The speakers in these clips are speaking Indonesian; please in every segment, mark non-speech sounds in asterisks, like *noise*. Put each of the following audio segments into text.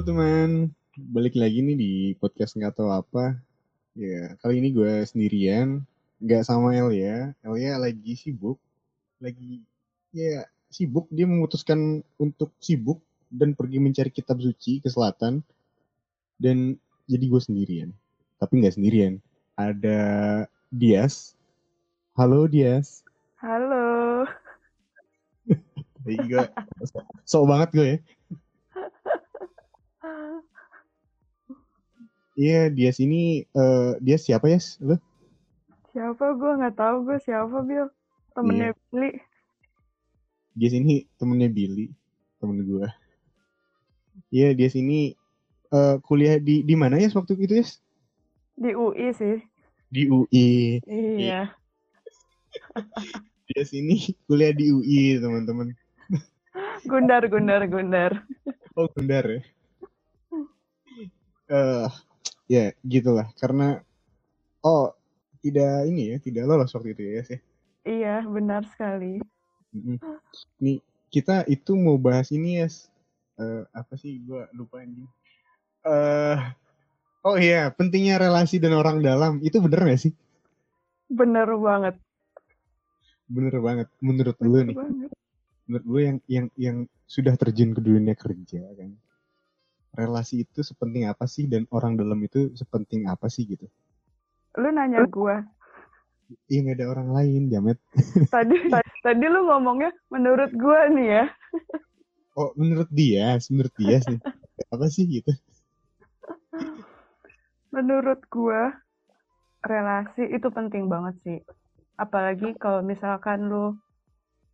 Halo teman, balik lagi nih di podcast nggak tahu apa. Ya kali ini gue sendirian, nggak sama Elia. Elia lagi sibuk, lagi ya sibuk. Dia memutuskan untuk sibuk dan pergi mencari kitab suci ke selatan. Dan jadi gue sendirian, tapi nggak sendirian. Ada Dias. Halo Dias. Halo. Jadi gue sok banget gue ya. Iya, dia sini uh, dia siapa ya, yes? lu? Siapa gue nggak tahu gue siapa Bill. Temennya Iya. Billy. Dia sini temennya Billy, temen gue. Iya, dia sini uh, kuliah di di mana ya waktu itu ya? Di UI sih. Di UI. Iya. Dia sini kuliah di UI, teman-teman. Gundar, gundar, gundar. Oh, benar ya. Eh, ya gitulah. Karena oh tidak ini ya, tidak lolos waktu itu ya, sih. Iya, benar sekali. Mm-mm. Nih kita itu mau bahas ini ya. Eh, apa sih? Gua lupa anjing. Eh, oh iya, pentingnya relasi dan orang dalam itu bener gak sih? Bener banget. Bener banget. Menurut lu Bener nih, banget. menurut lu yang yang yang sudah terjun ke dunia kerja kan, relasi itu sepenting apa sih dan orang dalam itu sepenting apa sih gitu? Lu nanya gue. Iya nggak ada orang lain, Jamet. *laughs* Tadi, tadi lu ngomongnya menurut gue nih ya. Oh menurut dia, menurut dia sih apa sih gitu? Menurut gue relasi itu penting banget sih. Apalagi kalau misalkan lu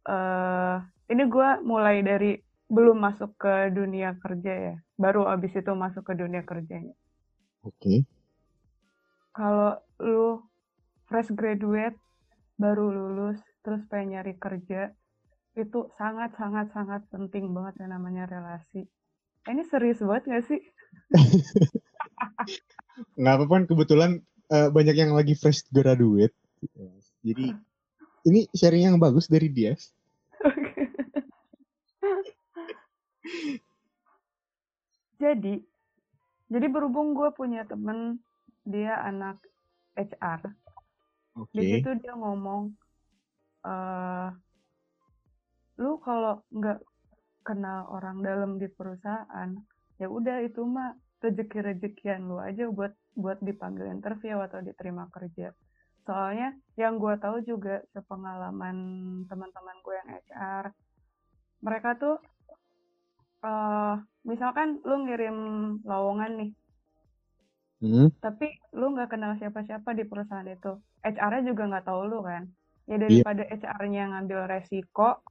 eh ini gue mulai dari belum masuk ke dunia kerja ya. Baru abis itu masuk ke dunia kerjanya. Oke. kalau lu fresh graduate baru lulus terus pengen nyari kerja itu sangat sangat sangat penting banget yang namanya relasi Eh, ini serius banget gak sih *laughs* Nggak apa-apa kan kebetulan eh, banyak yang lagi fresh graduate. Jadi ini sharing yang bagus dari dia. Jadi jadi berhubung gue punya temen dia anak HR Oke. di situ dia ngomong eh lu kalau nggak kenal orang dalam di perusahaan ya udah itu mah rezeki rezekian lu aja buat buat dipanggil interview atau diterima kerja soalnya yang gue tahu juga sepengalaman teman-teman gue yang HR mereka tuh eh misalkan lu ngirim lowongan nih. Hmm, tapi lu nggak kenal siapa-siapa di perusahaan itu. HR-nya juga nggak tahu lu kan? Ya daripada HR-nya ngambil resiko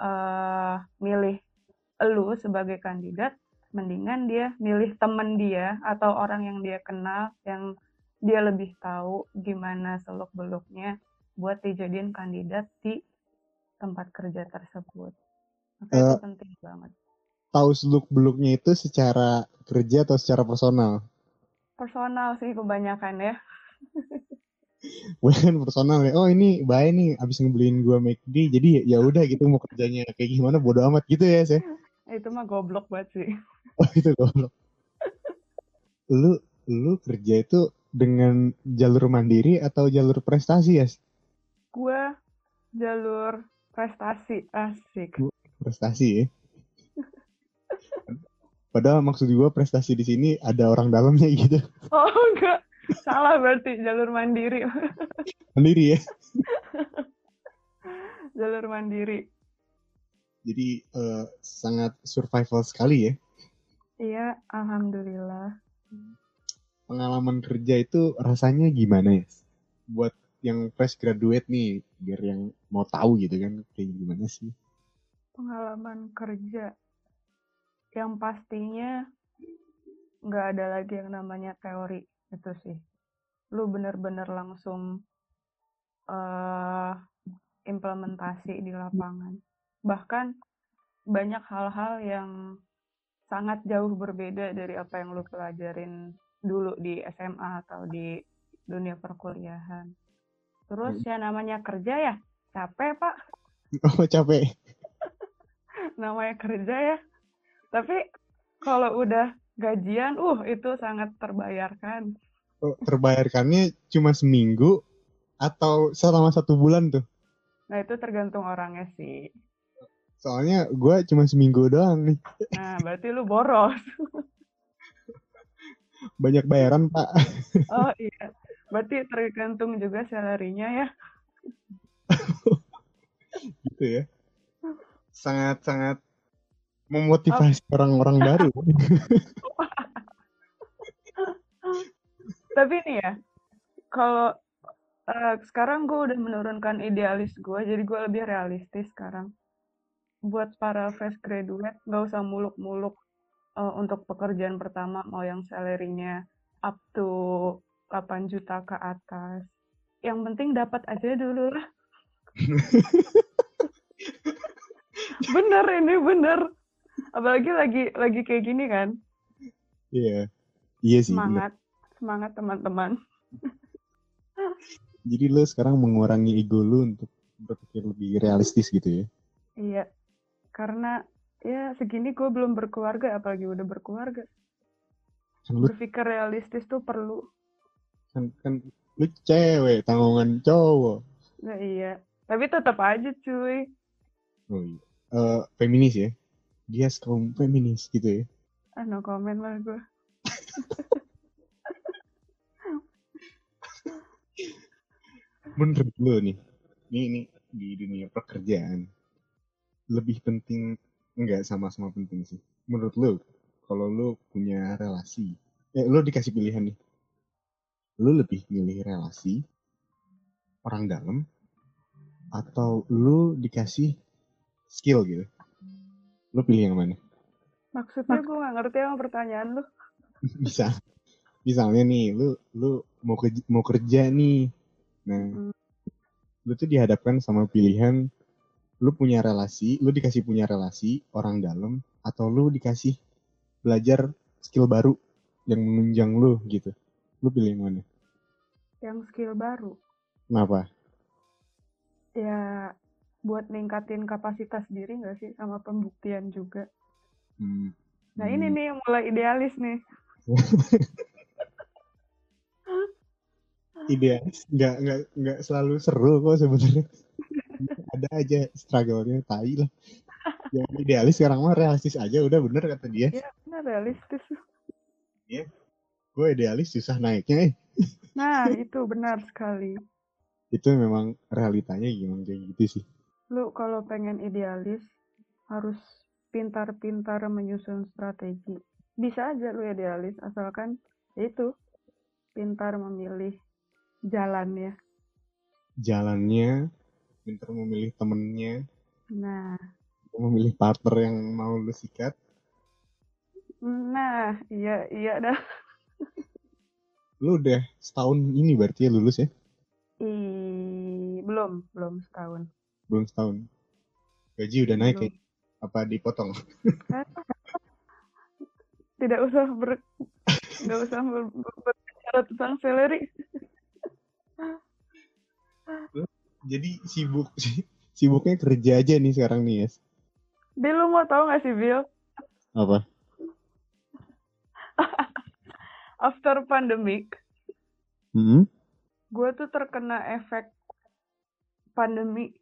eh milih lu sebagai kandidat mendingan dia milih temen dia atau orang yang dia kenal yang dia lebih tahu gimana seluk beluknya buat dijadiin kandidat di tempat kerja tersebut. Maka itu Eh. penting banget tahu seluk beluknya itu secara kerja atau secara personal? personal sih kebanyakan ya Bukan personal ya. Oh ini baik nih, abis ngebeliin gua McD, jadi ya udah gitu mau kerjanya kayak gimana bodo amat gitu ya saya. *laughs* itu mah goblok banget sih Oh itu goblok. *laughs* Lu lu kerja itu dengan jalur mandiri atau jalur prestasi ya? gue jalur prestasi asik Prestasi ya. Padahal maksud gua prestasi di sini ada orang dalamnya gitu. oh enggak salah berarti jalur mandiri Mandiri ya. *laughs* jalur mandiri Jadi eh, sangat survival sekali ya. iya alhamdulillah Pengalaman kerja itu rasanya gimana ya? Buat yang fresh graduate nih, biar yang mau tahu gitu kan kayak gimana sih? pengalaman kerja yang pastinya nggak ada lagi yang namanya teori itu sih lu bener-bener langsung eh implementasi di lapangan bahkan banyak hal-hal yang sangat jauh berbeda dari apa yang lu pelajarin dulu di SMA atau di dunia perkuliahan terus ya namanya kerja ya capek pak *laughs* Oh capek. *laughs* namanya kerja ya. Tapi kalau udah gajian, uh itu sangat terbayarkan. Oh, terbayarkannya cuma seminggu atau selama satu bulan tuh? Nah itu tergantung orangnya sih. Soalnya gue cuma seminggu doang nih. Nah berarti lu boros. Banyak bayaran pak. Oh iya, berarti tergantung juga salarinya ya. *laughs* gitu ya. Sangat-sangat memotivasi orang-orang baru. *laughs* Tapi nih ya, kalau uh, sekarang gue udah menurunkan idealis gue, jadi gue lebih realistis sekarang. Buat para fresh graduate, nggak usah muluk-muluk uh, untuk pekerjaan pertama, mau yang salary-nya up to 8 juta ke atas. Yang penting dapat aja dulu lah. *laughs* bener ini bener. Apalagi lagi lagi kayak gini kan. Iya. Iya sih. Semangat. Bener. Semangat teman-teman. *laughs* Jadi lo sekarang mengurangi ego lo untuk berpikir lebih realistis gitu ya? Iya. Karena ya segini gue belum berkeluarga apalagi udah berkeluarga. Kan lu, Berpikir realistis tuh perlu. Kan, kan lu cewek, tanggungan cowok. Nah iya. Tapi tetap aja cuy. Oh iya. Uh, feminis ya? Dia kaum feminis gitu ya? Ah, no comment lah gue. *laughs* Menurut lo nih, ini, ini di dunia pekerjaan, lebih penting, enggak sama-sama penting sih. Menurut lo, kalau lo punya relasi, eh, lo dikasih pilihan nih, lo lebih milih relasi orang dalam atau lu dikasih skill gitu? Lu pilih yang mana? Maksudnya gue gak ngerti sama pertanyaan lu. *laughs* Bisa. Misalnya nih, lu lu mau kerja, mau kerja nih. Nah, hmm. lu tuh dihadapkan sama pilihan lu punya relasi, lu dikasih punya relasi orang dalam atau lu dikasih belajar skill baru yang menunjang lu gitu. Lu pilih yang mana? Yang skill baru. Kenapa? ya buat ningkatin kapasitas diri nggak sih sama pembuktian juga. Hmm. Nah ini hmm. nih yang mulai idealis nih. *laughs* idealis nggak nggak nggak selalu seru kok sebenarnya. *laughs* Ada aja struggle-nya tai lah. Yang idealis sekarang mah realistis aja udah bener kata dia. Iya bener realistis. Iya. Gue idealis susah naiknya eh. Nah itu benar sekali itu memang realitanya gimana kayak gitu sih lu kalau pengen idealis harus pintar-pintar menyusun strategi. Bisa aja lu idealis asalkan ya itu pintar memilih jalannya. Jalannya pintar memilih temennya nah. memilih partner yang mau lu sikat. Nah iya iya dah. Lu udah setahun ini berarti ya lulus ya? I, belum, belum setahun. Belum setahun. Gaji udah naik belum. ya? Apa dipotong? *laughs* Tidak usah ber, nggak usah ber, berbicara tentang salary. *laughs* Jadi sibuk *laughs* sibuknya kerja aja nih sekarang nih, Yes. Bill, lu mau tau gak sih, Bill? Apa? After pandemic, hmm? gue tuh terkena efek pandemi.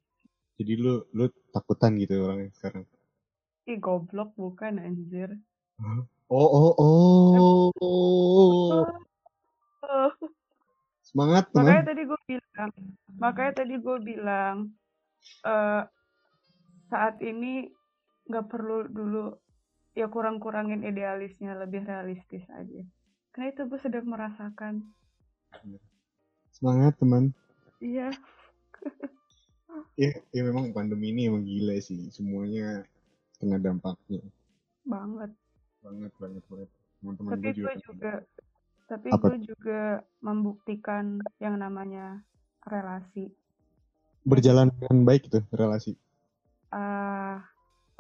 Jadi lu lu takutan gitu orangnya sekarang? Ih goblok bukan anjir. Oh oh oh. oh. *laughs* Semangat teman. Makanya tadi gue bilang, makanya tadi gue bilang uh, saat ini nggak perlu dulu ya kurang-kurangin idealisnya lebih realistis aja. Karena itu gue sedang merasakan. Semangat teman. Iya. *laughs* ya, ya memang pandemi ini emang gila sih. Semuanya kena dampaknya. Banget. Banget, banget, banget. Teman-teman tapi gue juga, juga tapi gue juga membuktikan yang namanya relasi. Berjalan dengan baik itu relasi. Uh,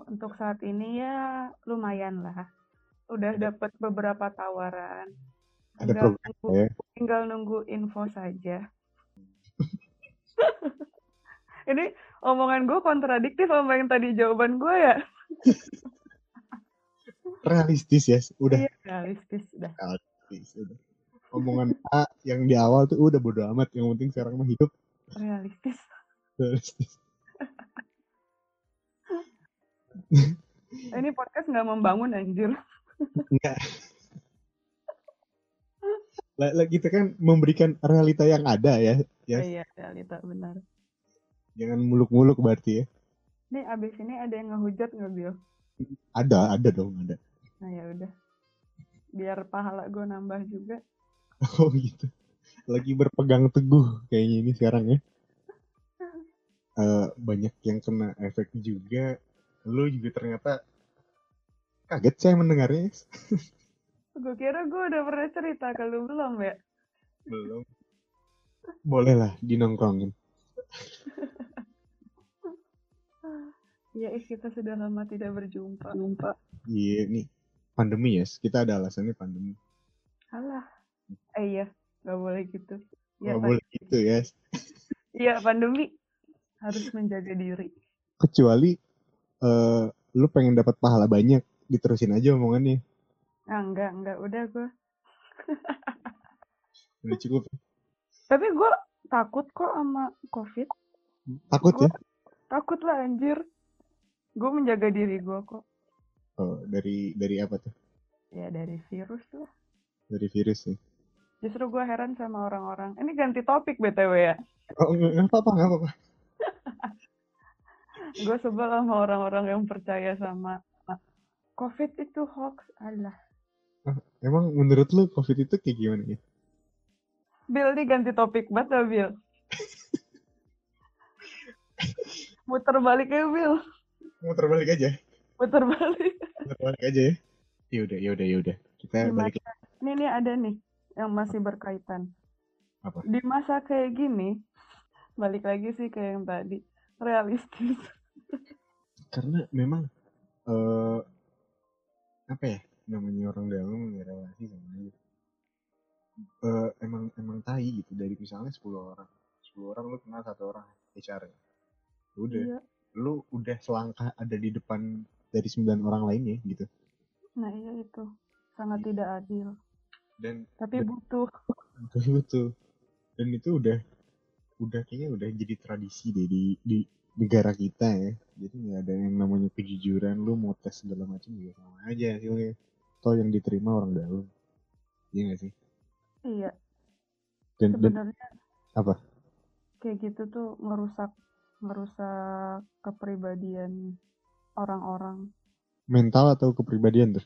untuk saat ini ya lumayan lah. Udah dapat beberapa tawaran ada tinggal program nunggu, ya. tinggal nunggu info saja *laughs* ini omongan gue kontradiktif sama yang tadi jawaban gue ya? Realistis ya udah. Iya, realistis dah. realistis udah. Omongan A yang di awal tuh udah bodo amat. Yang penting sekarang mah hidup. Realistis. realistis. Ini podcast nggak membangun anjir. enggak lah, lah kita kan memberikan realita yang ada ya ya Iya, realita benar. Jangan muluk-muluk berarti ya Nih abis ini ada yang ngehujat nggak Bil? ada ada dong ada Nah ya udah. Biar pahala gue nambah juga. *laughs* oh gitu lagi berpegang teguh kayaknya ini sekarang ya *laughs* Eh, banyak yang kena efek juga lu juga ternyata kaget saya mendengarnya *laughs* Gue kira gue udah pernah cerita ke lu belum ya? belum boleh lah dinongkrongin Iya, ih kita sudah lama tidak berjumpa. Jumpa. iya nih pandemi ya kita ada alasannya pandemi Alah. Eh iya, nggak boleh gitu. Nggak pan- boleh gitu ya *laughs* iya pandemi harus menjaga diri. kecuali eh lu pengen dapat pahala banyak diterusin aja omongannya Ah enggak, enggak. Udah gue. *laughs* udah cukup Tapi gue takut kok sama COVID. takut ya Takut lah anjir. Gue menjaga diri gue kok. oh, dari dari apa tuh Ya dari virus lah. dari virus ya Justru gue heran sama orang-orang. Ini ganti topik BTW ya. oh nggak apa-apa nggak apa-apa *laughs* Gue sebel sama orang-orang yang percaya sama ah, COVID itu hoax. Alah. emang menurut lu covid itu kayak gimana ya Bill nih ganti topik banget ya Bill. *laughs* Muter balik ya Bill. Muter balik aja Muter balik. muter balik aja ya yaudah yaudah yaudah kita Di balik masa, ini nih ada nih yang masih berkaitan. Apa? Di masa kayak gini, balik lagi sih kayak yang tadi, realistis. karena memang eh apa ya namanya orang dalam ya relasi sama Eh, emang emang tai gitu dari misalnya 10 orang 10 orang lu kenal satu orang HR ya udah Iya. Lu udah selangkah ada di depan dari 9 orang lainnya gitu. Nah iya itu. Sangat tidak adil. dan Tapi Dan- butuh. betul. *laughs* Betul dan itu udah udah kayaknya udah jadi tradisi deh di di negara kita ya. Jadi nggak ada yang namanya kejujuran lu mau tes segala macam juga sama aja hasilnya. Toh yang diterima orang dalam. Iya gak sih? Iya. dan, dan Sebenarnya apa? kayak gitu tuh ngerusak ngerusak kepribadian orang-orang mental atau kepribadian tuh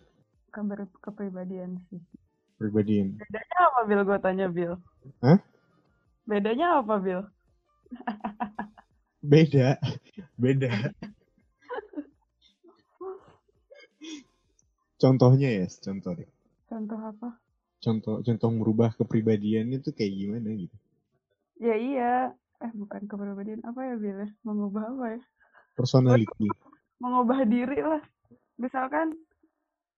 keber kepribadian sih. kepribadian Bedanya apa Bill? Gue tanya Bill. Hah? Bedanya apa Bill? *laughs* beda beda contohnya ya contoh deh Contoh apa? contoh contoh merubah kepribadian itu kayak gimana gitu Ya iya. Eh bukan kepribadian apa ya Bill? ya? Mengubah apa ya? personality *laughs* Mengubah diri lah. Misalkan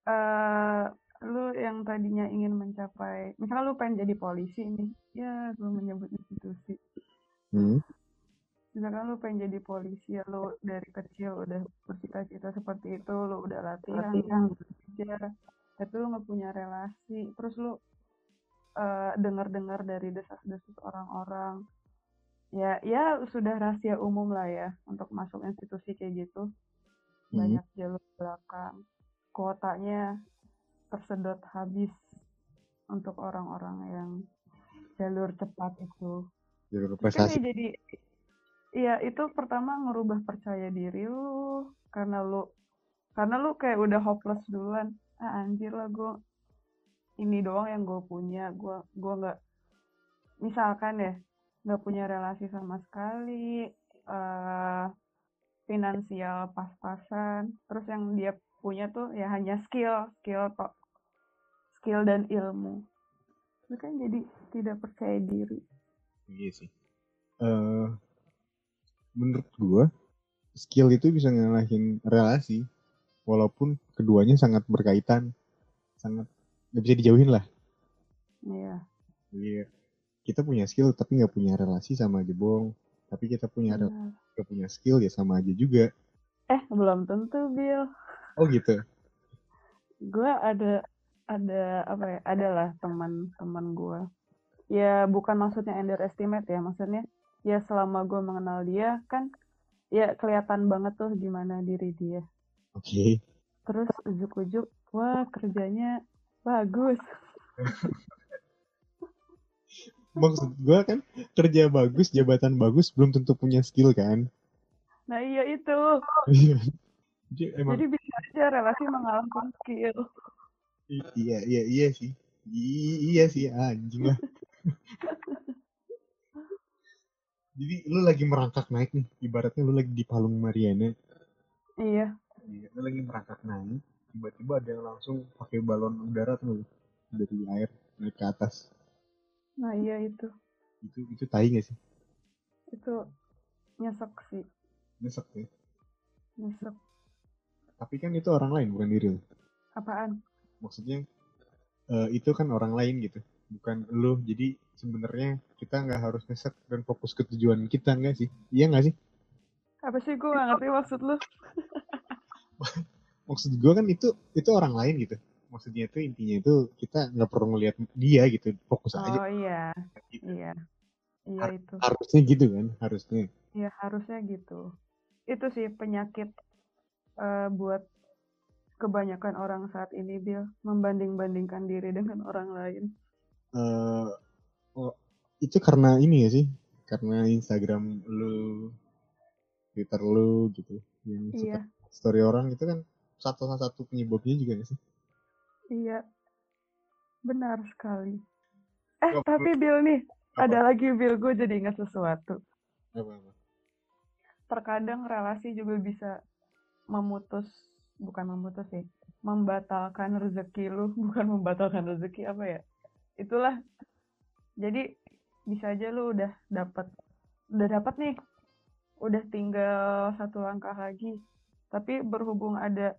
eh lu yang tadinya ingin mencapai, misalnya lu pengen jadi polisi nih, ya gue menyebut institusi. hmm? Misalkan lu pengen jadi polisi, ya lu dari kecil udah bercita-cita seperti itu, lu udah latihan, Latihan. kerja, tapi lu nggak punya relasi, terus lu eh, dengar-dengar dari desas-desus orang-orang, ya ya sudah rahasia umum lah ya untuk masuk institusi kayak gitu, Hmm. banyak jalur belakang, kuotanya tersedot habis untuk orang-orang yang jalur cepat itu. jalur prestasi ya jadi Iya, itu pertama ngerubah percaya diri lu karena lu karena lu kayak udah hopeless duluan. Ah anjir lah gue ini doang yang gue punya. Gue gua nggak misalkan ya nggak punya relasi sama sekali. eh finansial pas-pasan. Terus yang dia punya tuh ya hanya skill, skill tok, skill dan ilmu. Itu kan jadi tidak percaya diri. Iya sih. eh menurut gua skill itu bisa ngalahin relasi walaupun keduanya sangat berkaitan, sangat nggak bisa dijauhin lah. Iya. Iya. Kita punya skill tapi nggak punya relasi sama aja bohong. Tapi kita punya nggak punya skill ya sama aja juga. Eh, belum tentu, Bill. Oh gitu. gue ada ada apa ya adalah teman-teman gue ya bukan maksudnya underestimate ya maksudnya ya selama gue mengenal dia kan ya kelihatan banget tuh gimana diri dia oke okay. terus ujuk-ujuk wah kerjanya bagus *laughs* maksud gue kan kerja bagus jabatan bagus belum tentu punya skill kan nah iya itu iya. Jadi, emang... Jadi bisa aja relasi mengalahkan skill. iya, iya, iya sih. I iya sih, anjing lah. Jadi lu lagi merangkak naik nih, ibaratnya lu lagi di Palung Mariana. Iya. Iya, lu lagi merangkak naik, tiba-tiba ada yang langsung pakai balon udara tuh dari air naik ke atas. Nah iya itu. Itu itu tai gak sih? Itu nyesek sih. Nyesek ya? Nyesek tapi kan itu orang lain bukan diri lo. Apaan? Maksudnya uh, itu kan orang lain gitu, bukan lo. Jadi sebenarnya kita nggak harus ngesek dan fokus ke tujuan kita nggak sih? Iya nggak sih? Apa sih gue nggak ngerti maksud lo? *laughs* maksud gue kan itu itu orang lain gitu. Maksudnya itu intinya itu kita nggak perlu ngelihat dia gitu, fokus oh, aja. Oh iya, gitu. iya, iya Har itu. Harusnya gitu kan, harusnya. Iya harusnya gitu. Itu sih penyakit uh, buat kebanyakan orang saat ini, Bill, membanding-bandingkan diri dengan orang lain? Uh, oh, itu karena ini ya sih, karena Instagram lu, Twitter lu gitu, yang iya. story orang itu kan satu satu penyebabnya juga gak sih? Iya, benar sekali. Eh, tapi Bill nih, apa? ada lagi Bill, gue jadi ingat sesuatu. Apa, apa? Terkadang relasi juga bisa memutus bukan memutus sih membatalkan rezeki lu *laughs* bukan membatalkan rezeki apa ya itulah jadi bisa aja lu udah dapat udah dapat nih udah tinggal satu langkah lagi tapi berhubung ada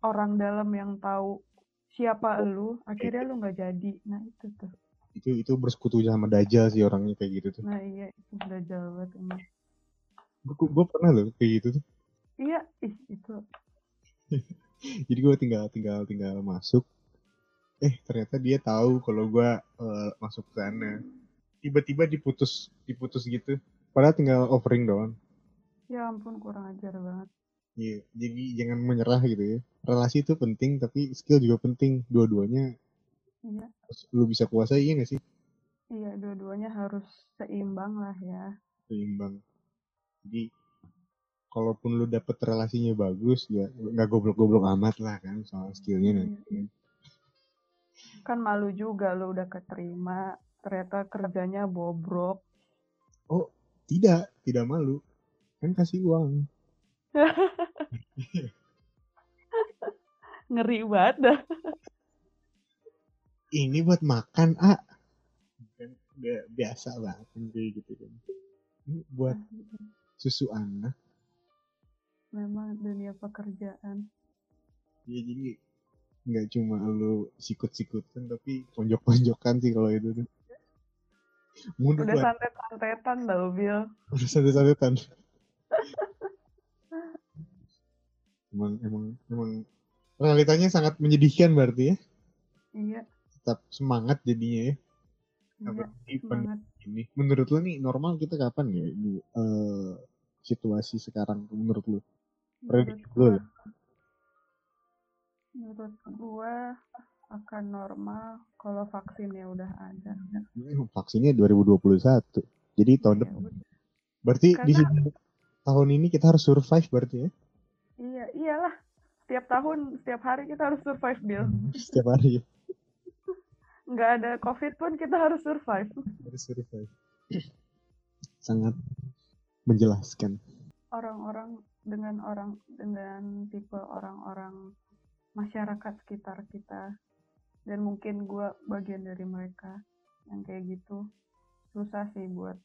orang dalam yang tahu siapa lu akhirnya lu nggak jadi nah itu tuh itu itu bersekutu sama dajjal sih orangnya kayak gitu tuh nah iya itu dajjal banget emang gue pernah loh kayak gitu tuh Iya, ih itu. *laughs* Jadi gue tinggal tinggal tinggal masuk. Eh ternyata dia tahu kalau gue uh, masuk ke sana. Tiba-tiba diputus diputus gitu. Padahal tinggal offering doang. Ya ampun kurang ajar banget. Iya, jadi jangan menyerah gitu ya. Relasi itu penting, tapi skill juga penting. Dua-duanya Iya. Lu bisa kuasai, iya gak sih? Iya, dua-duanya harus seimbang lah ya. Seimbang. Jadi kalaupun lu dapet relasinya bagus ya nggak goblok-goblok amat lah kan soal skillnya nanti kan. kan malu juga lu udah keterima ternyata kerjanya bobrok oh tidak tidak malu kan kasih uang *laughs* ngeri banget dah. Ini buat makan ah kan biasa banget kayak gitu kan. Ini buat susu anak. Memang dunia pekerjaan. Iya jadi nggak cuma lu sikut-sikutan tapi ponjok-ponjokan sih kalau itu tuh. Mundur udah santet-santetan tau Bill udah santet-santetan emang emang emang realitanya sangat menyedihkan berarti ya iya tetap semangat jadinya ya iya, semangat. ini menurut lu nih normal kita kapan ya di uh, situasi sekarang menurut lu Menurut gue, menurut gue akan normal kalau vaksinnya udah ada. Vaksinnya 2021. Jadi tahun ya, depan. Berarti Karena, di sini tahun ini kita harus survive berarti ya? Iya, iyalah. Setiap tahun, setiap hari kita harus survive, Bill. setiap hari. Nggak ada COVID pun kita harus survive. Harus survive. Sangat menjelaskan. Orang-orang dengan orang dengan tipe orang-orang masyarakat sekitar kita dan mungkin gue bagian dari mereka yang kayak gitu susah sih buat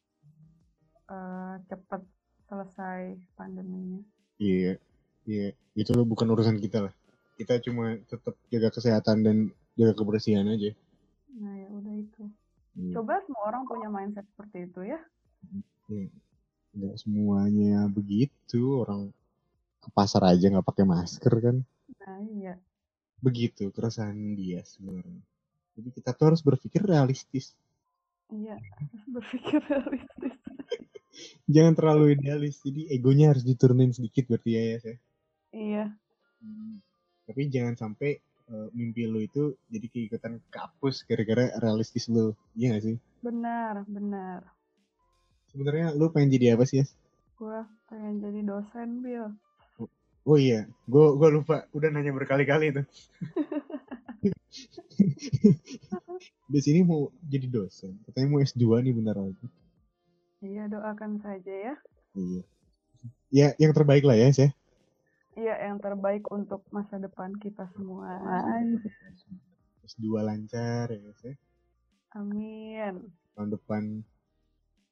uh, cepet selesai pandeminya iya iya itu lo bukan urusan kita lah kita cuma tetap jaga kesehatan dan jaga kebersihan aja nah ya udah itu iya. coba semua orang punya mindset seperti itu ya iya nggak semuanya begitu orang ke pasar aja nggak pakai masker kan nah iya begitu keresahan dia sebenarnya. Jadi kita tuh harus berpikir realistis. Iya, harus berpikir realistis. *laughs* Jangan terlalu idealis. Jadi egonya harus diturunin sedikit berarti ya ya. Seh? Iya, Hmm. Tapi jangan sampai eh, mimpi lu itu jadi keikutan kapus gara-gara realistis lu. Iya gak sih? benar, benar. Sebenarnya lu pengen jadi apa sih, Yas? Gua pengen jadi dosen, Bill. Oh iya, gue gua lupa. Udah nanya berkali-kali tuh. *laughs* Di sini mau jadi dosen. Katanya mau S2 nih bentar lagi. Iya, doakan saja ya. Iya. Ya, yang terbaik lah ya, Yas, ya. Iya, yang terbaik untuk masa depan kita semua. S2 lancar ya, ya. Amin. Tahun depan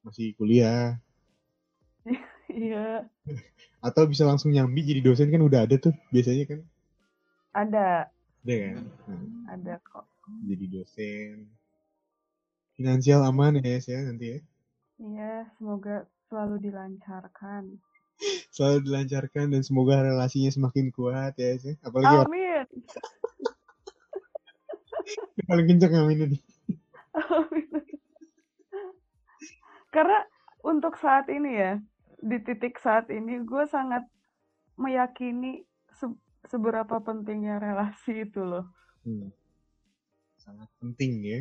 masih kuliah. *laughs* Iya, Atau bisa langsung nyambi jadi dosen kan udah ada tuh biasanya kan. ada, Ada kan? Nah, ada kok. jadi dosen. Finansial aman ya, ya nanti ya. Iya, semoga selalu dilancarkan. Selalu dilancarkan dan semoga relasinya semakin kuat ya, ya. Apalagi Amin. *laughs* paling kenceng yang ini. Amin. Karena untuk saat ini ya, di titik saat ini gue sangat meyakini se- seberapa pentingnya relasi itu loh. Hmm. Sangat penting ya.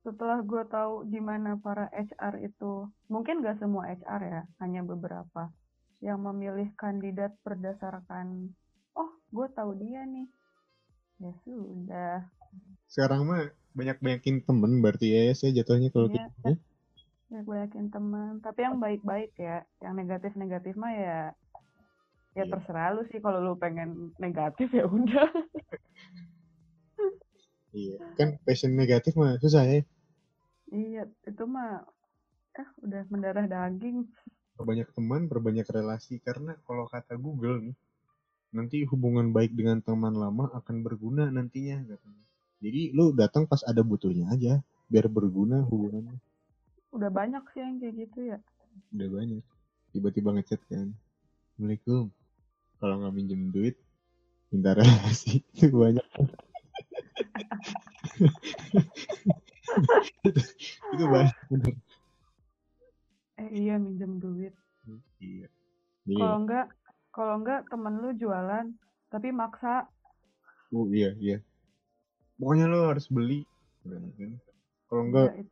Setelah gue tahu di mana para HR itu, mungkin gak semua HR ya, hanya beberapa yang memilih kandidat berdasarkan, oh gue tahu dia nih. Ya sudah. Sekarang mah banyak-banyakin temen berarti ya, Yas, ya jatuhnya kalau Iya. kita. Ya gue yakin teman. Tapi yang baik-baik ya, yang negatif-negatif mah ya ya Iya. terserah lu sih kalau lu pengen negatif ya udah. *laughs* Iya. Kan passion negatif mah susah ya. iya, itu mah eh udah mendarah daging. Perbanyak teman, perbanyak relasi. Karena kalau kata Google nih, nanti hubungan baik dengan teman lama akan berguna nantinya katanya. Jadi lu datang pas ada butuhnya aja, biar berguna hubungannya. Udah banyak sih yang kayak gitu ya. Udah banyak. Tiba-tiba ngechat kan. Assalamualaikum. Kalau nggak minjem duit, minta relasi. *laughs* Itu banyak. *laughs* itu, itu banyak bener. Eh iya minjem duit. Iya. Iya. Kalau enggak kalau enggak temen lu jualan tapi maksa. Oh iya iya. Pokoknya lo harus beli. Kalau enggak, Ya,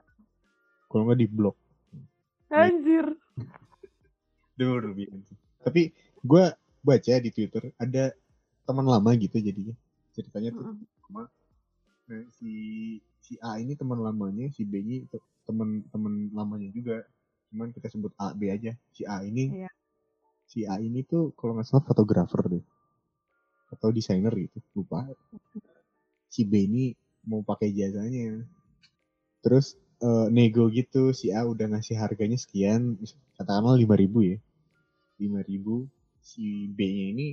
kalau enggak di blok. Anjir. *laughs* Dulu lebih Tapi gue baca di Twitter ada teman lama gitu jadinya. Ceritanya tuh Mm-mm. sama nah, si si A ini teman lamanya, si B ini te- teman-teman lamanya juga. Cuman kita sebut A B aja. Si A ini Iya. si A ini tuh kalau nggak salah fotografer deh. Atau desainer gitu, lupa. Si B ini mau pakai jasanya. Terus eh, nego gitu, si A udah ngasih harganya sekian, katakanlah 5000 ya. 5000 si B-nya ini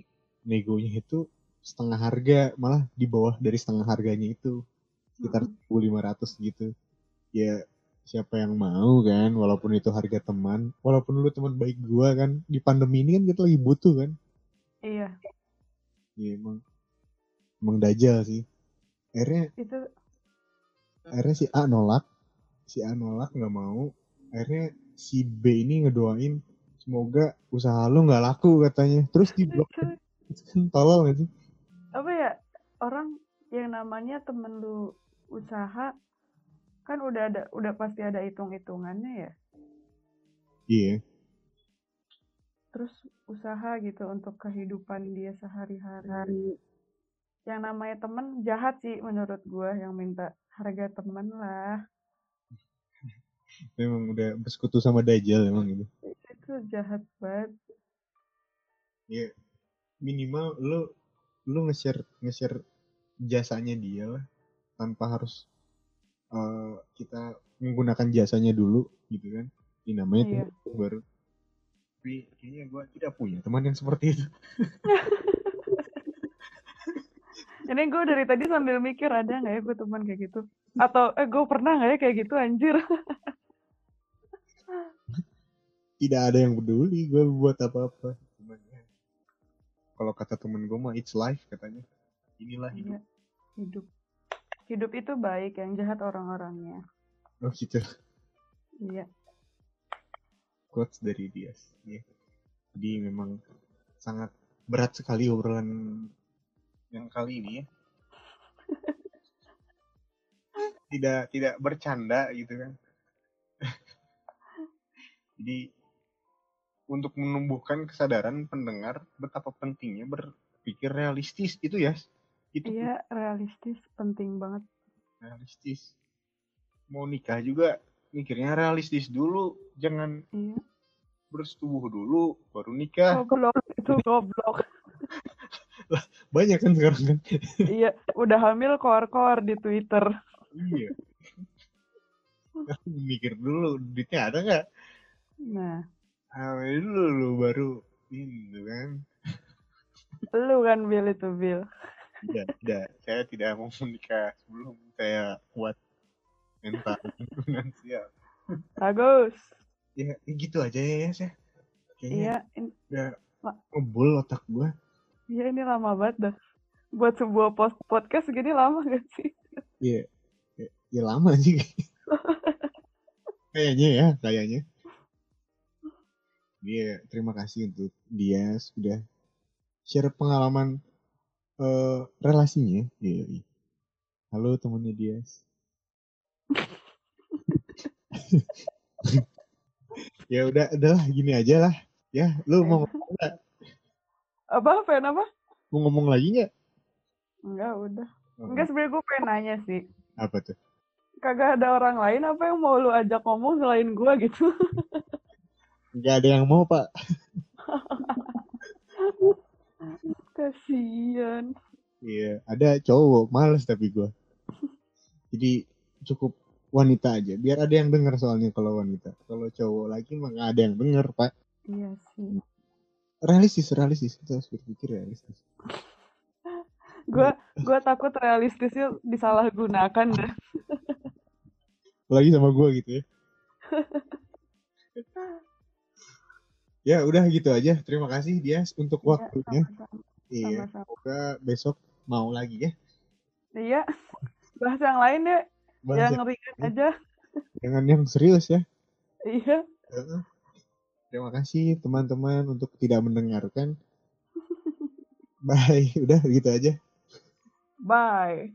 negonya itu setengah harga, malah di bawah dari setengah harganya itu. Sekitar 1500 gitu. Ya siapa yang mau kan, walaupun itu harga teman, walaupun lu teman baik gua kan, di pandemi ini kan kita lagi butuh kan. Iya, Ya emang emang dajal sih. Akhirnya itu akhirnya si A nolak, si A nolak nggak mau. Akhirnya si B ini ngedoain semoga usaha lu nggak laku katanya. Terus di blok *laughs* tolol gak sih? Apa ya orang yang namanya temen lu usaha kan udah ada udah pasti ada hitung hitungannya ya Iya. terus usaha gitu untuk kehidupan dia sehari-hari yang namanya temen jahat sih menurut gua yang minta harga temen lah Memang udah bersekutu sama dajal emang gitu. itu jahat banget Iya. Minimal lu lu nge-share nge-share jasanya dia lah tanpa harus eh, kita menggunakan jasanya dulu gitu kan. Ini namanya Iya. teman baru. Tapi kayaknya gua tidak punya teman yang seperti itu. *laughs* ini gue dari tadi sambil mikir ada nggak ya gue teman kayak gitu atau eh gue pernah nggak ya kayak gitu anjir *laughs* Tidak ada yang peduli gue buat apa-apa. Ya, kalau kata temen gue mah it's life katanya. inilah hidup Iya. Hidup. Hidup itu baik, yang jahat orang-orangnya. oh gitu Iya. quotes dari Dias ya jadi memang sangat berat sekali obrolan yang kali ini ya *laughs* tidak tidak bercanda gitu kan *laughs* jadi untuk menumbuhkan kesadaran pendengar betapa pentingnya berpikir realistis itu ya itu Iya, realistis, penting banget. realistis mau nikah juga mikirnya realistis dulu jangan Iya. bersetubuh dulu baru nikah Goblok, itu goblok. banyak kan sekarang kan iya, udah hamil koar-koar di Twitter. iya mikir dulu duitnya ada nggak Nah, hamil dulu lu baru ini kan lu kan Bill itu, Bill. tidak tidak saya tidak mau menikah sebelum saya kuat mental finansial Bagus. ya ya gitu aja ya ya kayaknya Iya, in- udah ngebul otak gua iya ini lama banget dah. Buat sebuah post podcast gini lama gak sih? Iya, ya, ya lama sih. *laughs* kayaknya ya, kayaknya. Dia terima kasih untuk dia sudah share pengalaman eh, relasinya. Iya, iya. Halo temannya Dias. *laughs* ya udah, udahlah gini aja lah. Ya, lu mau ngomong nggak? Apa, pengen apa? Mau ngomong lagi nggak? Enggak, udah. Oh, Enggak, sebenernya gue pengen nanya sih. Apa tuh? Kagak ada orang lain apa yang mau lu ajak ngomong selain gue gitu? *laughs* Nggak ada yang mau pak. *laughs* Kasian. Iya, ada cowok, males tapi gua. Jadi cukup wanita aja, biar ada yang denger soalnya kalau wanita. Kalau cowok lagi mah nggak ada yang denger, Pak. Iya sih. Realistis, realistis. Kita harus berpikir realistis. *laughs* Gue gue takut realistisnya disalahgunakan. Apalagi sama gua gitu ya. *laughs* ya udah gitu aja. Terima kasih dia untuk Iya, waktunya. sama-sama. Iya, semoga besok mau lagi ya. Iya. Bahas yang lain deh, Bahas yang ya. ringan aja. Jangan yang serius ya. Iya. Terima kasih teman-teman untuk tidak mendengarkan. *laughs* Bye, udah gitu aja. Bye.